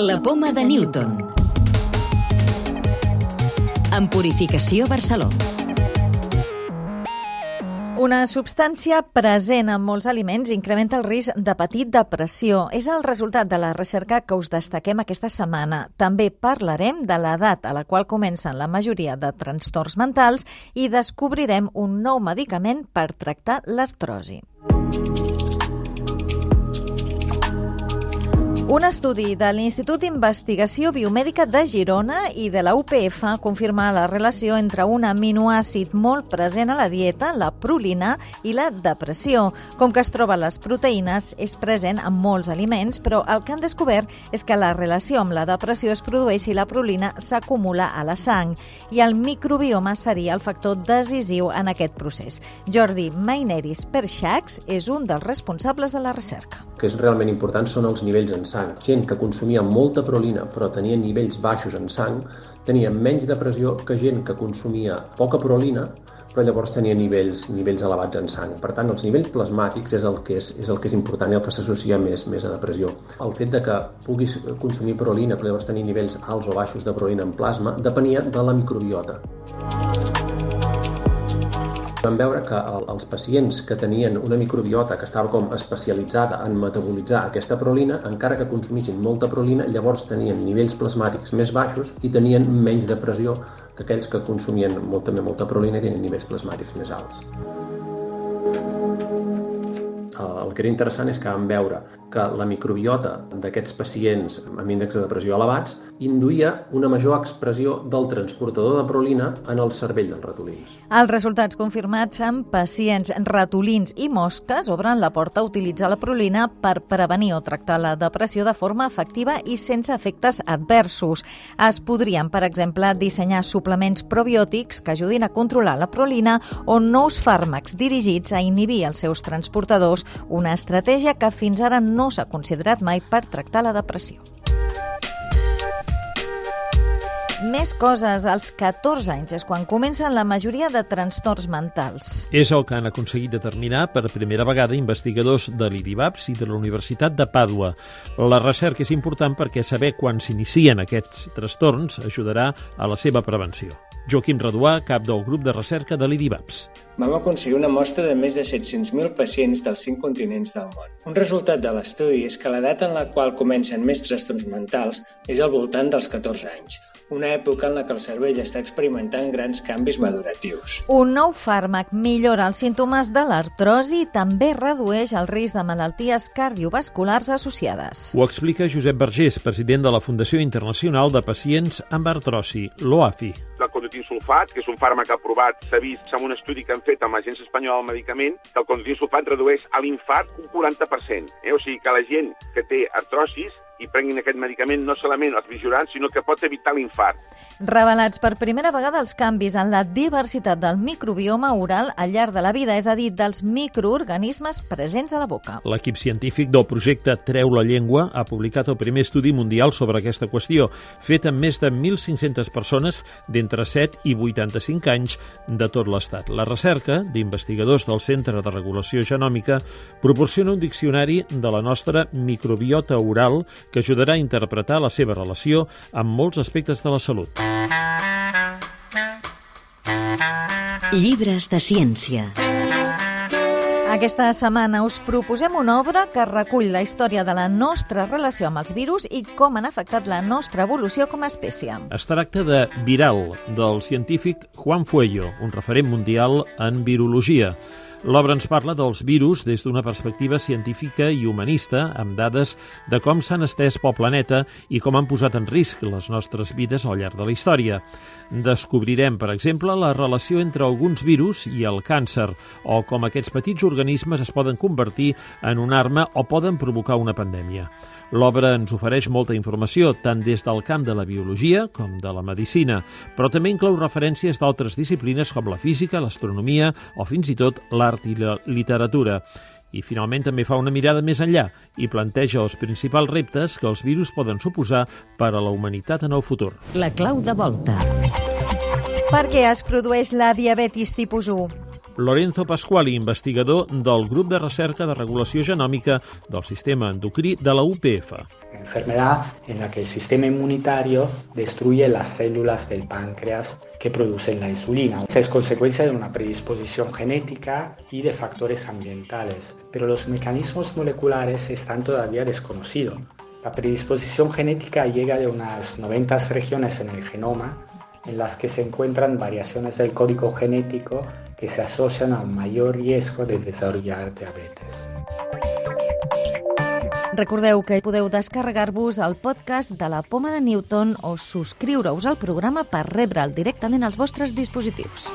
La poma de Newton. En Purificació Barcelona. Una substància present en molts aliments incrementa el risc de patir depressió. És el resultat de la recerca que us destaquem aquesta setmana. També parlarem de l'edat a la qual comencen la majoria de trastorns mentals i descobrirem un nou medicament per tractar l'artrosi. Un estudi de l'Institut d'Investigació Biomèdica de Girona i de la UPF confirma la relació entre un aminoàcid molt present a la dieta, la prolina, i la depressió. Com que es troba a les proteïnes, és present en molts aliments, però el que han descobert és que la relació amb la depressió es produeix si la prolina s'acumula a la sang i el microbioma seria el factor decisiu en aquest procés. Jordi Maineris Perxacs és un dels responsables de la recerca. Que és realment important són els nivells en sang. Gent que consumia molta prolina però tenia nivells baixos en sang tenia menys depressió que gent que consumia poca prolina però llavors tenia nivells, nivells elevats en sang. Per tant, els nivells plasmàtics és el que és, és, el que és important i el que s'associa més, més a depressió. El fet de que puguis consumir prolina però llavors tenir nivells alts o baixos de prolina en plasma depenia de la microbiota. Vam veure que el, els pacients que tenien una microbiota que estava com especialitzada en metabolitzar aquesta prolina, encara que consumissin molta prolina, llavors tenien nivells plasmàtics més baixos i tenien menys depressió que aquells que consumien molta, molta prolina i tenien nivells plasmàtics més alts. El que era interessant és que vam veure que la microbiota d'aquests pacients amb índexs de depressió elevats induïa una major expressió del transportador de prolina en el cervell dels ratolins. Els resultats confirmats en pacients ratolins i mosques obren la porta a utilitzar la prolina per prevenir o tractar la depressió de forma efectiva i sense efectes adversos. Es podrien, per exemple, dissenyar suplements probiòtics que ajudin a controlar la prolina o nous fàrmacs dirigits a inhibir els seus transportadors, una estratègia que fins ara no s'ha considerat mai per tractar la depressió. Més coses. Als 14 anys és quan comencen la majoria de trastorns mentals. És el que han aconseguit determinar per primera vegada investigadors de l'IDIVAPS i de la Universitat de Pàdua. La recerca és important perquè saber quan s'inicien aquests trastorns ajudarà a la seva prevenció. Joaquim Reduà, cap del grup de recerca de l'IDIVAPS. Vam aconseguir una mostra de més de 700.000 pacients dels cinc continents del món. Un resultat de l'estudi és que l'edat en la qual comencen més trastorns mentals és al voltant dels 14 anys, una època en la que el cervell està experimentant grans canvis maduratius. Un nou fàrmac millora els símptomes de l'artrosi i també redueix el risc de malalties cardiovasculars associades. Ho explica Josep Vergés, president de la Fundació Internacional de Pacients amb Artrosi, l'OAFI. Condotinsulfat, que és un fàrmac aprovat, s'ha vist en un estudi que han fet amb l'Agència Espanyola del Medicament, que el condotinsulfat redueix a l'infart un 40%. Eh? O sigui que la gent que té artrosis i prenguin aquest medicament no solament els vigilant, sinó que pot evitar l'infart. Revelats per primera vegada els canvis en la diversitat del microbioma oral al llarg de la vida, és a dir, dels microorganismes presents a la boca. L'equip científic del projecte Treu la llengua ha publicat el primer estudi mundial sobre aquesta qüestió, fet amb més de 1.500 persones d'entre 7 i 85 anys de tot l'Estat. La recerca d'investigadors del Centre de Regulació Genòmica proporciona un diccionari de la nostra microbiota oral que ajudarà a interpretar la seva relació amb molts aspectes de la salut. Llibres de ciència. Aquesta setmana us proposem una obra que recull la història de la nostra relació amb els virus i com han afectat la nostra evolució com a espècie. Es tracta de Viral, del científic Juan Fuello, un referent mundial en virologia. L'obra ens parla dels virus des d'una perspectiva científica i humanista, amb dades de com s'han estès pel planeta i com han posat en risc les nostres vides al llarg de la història. Descobrirem, per exemple, la relació entre alguns virus i el càncer, o com aquests petits organismes es poden convertir en una arma o poden provocar una pandèmia. L'obra ens ofereix molta informació, tant des del camp de la biologia com de la medicina, però també inclou referències d'altres disciplines com la física, l'astronomia o fins i tot l'art i la literatura. I finalment també fa una mirada més enllà i planteja els principals reptes que els virus poden suposar per a la humanitat en el futur. La clau de volta. Per què es produeix la diabetis tipus 1? Lorenzo Pasquali, investigador del grup de recerca de regulació genòmica del sistema endocrí de la UPF. Enfermedad en la que el sistema inmunitario destruye las células del páncreas que producen la insulina. Es consecuencia de una predisposición genética y de factores ambientales, pero los mecanismos moleculares están todavía desconocidos. La predisposición genética llega de unas 90 regiones en el genoma en las que se encuentran variaciones del código genético que se asocian a un mayor riesgo de desarrollar diabetes. Recordeu que podeu descarregar-vos el podcast de la Poma de Newton o subscriure-us al programa per rebre'l directament als vostres dispositius.